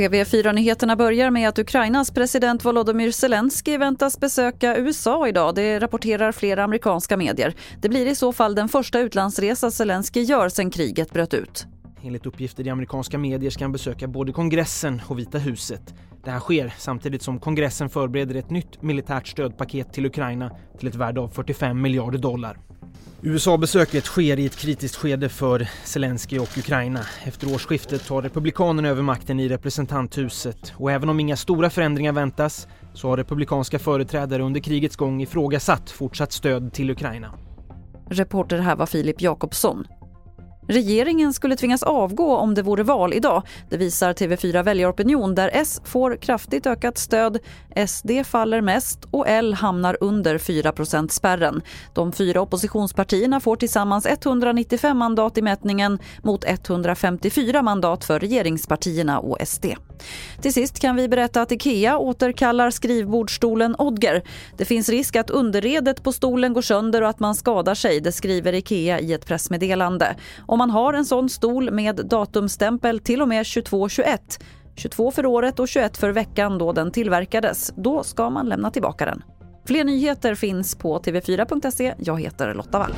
TV4-nyheterna börjar med att Ukrainas president Volodymyr Zelensky väntas besöka USA idag. Det rapporterar flera amerikanska medier. Det blir i så fall den första utlandsresa Zelensky gör sedan kriget bröt ut. Enligt uppgifter i amerikanska medier ska han besöka både kongressen och Vita huset. Det här sker samtidigt som kongressen förbereder ett nytt militärt stödpaket till Ukraina till ett värde av 45 miljarder dollar. USA-besöket sker i ett kritiskt skede för Zelensky och Ukraina. Efter årsskiftet tar Republikanerna över makten i representanthuset och även om inga stora förändringar väntas så har republikanska företrädare under krigets gång ifrågasatt fortsatt stöd till Ukraina. Reporter här var Filip Jakobsson. Regeringen skulle tvingas avgå om det vore val idag. Det visar TV4 Väljaropinion där S får kraftigt ökat stöd, SD faller mest och L hamnar under 4% spärren. De fyra oppositionspartierna får tillsammans 195 mandat i mätningen mot 154 mandat för regeringspartierna och SD. Till sist kan vi berätta att Ikea återkallar skrivbordsstolen Odger. Det finns risk att underredet på stolen går sönder och att man skadar sig, det skriver Ikea i ett pressmeddelande. Om man har en sån stol med datumstämpel till och med 2221 22 för året och 21 för veckan då den tillverkades. Då ska man lämna tillbaka den. Fler nyheter finns på tv4.se. Jag heter Lotta Wall.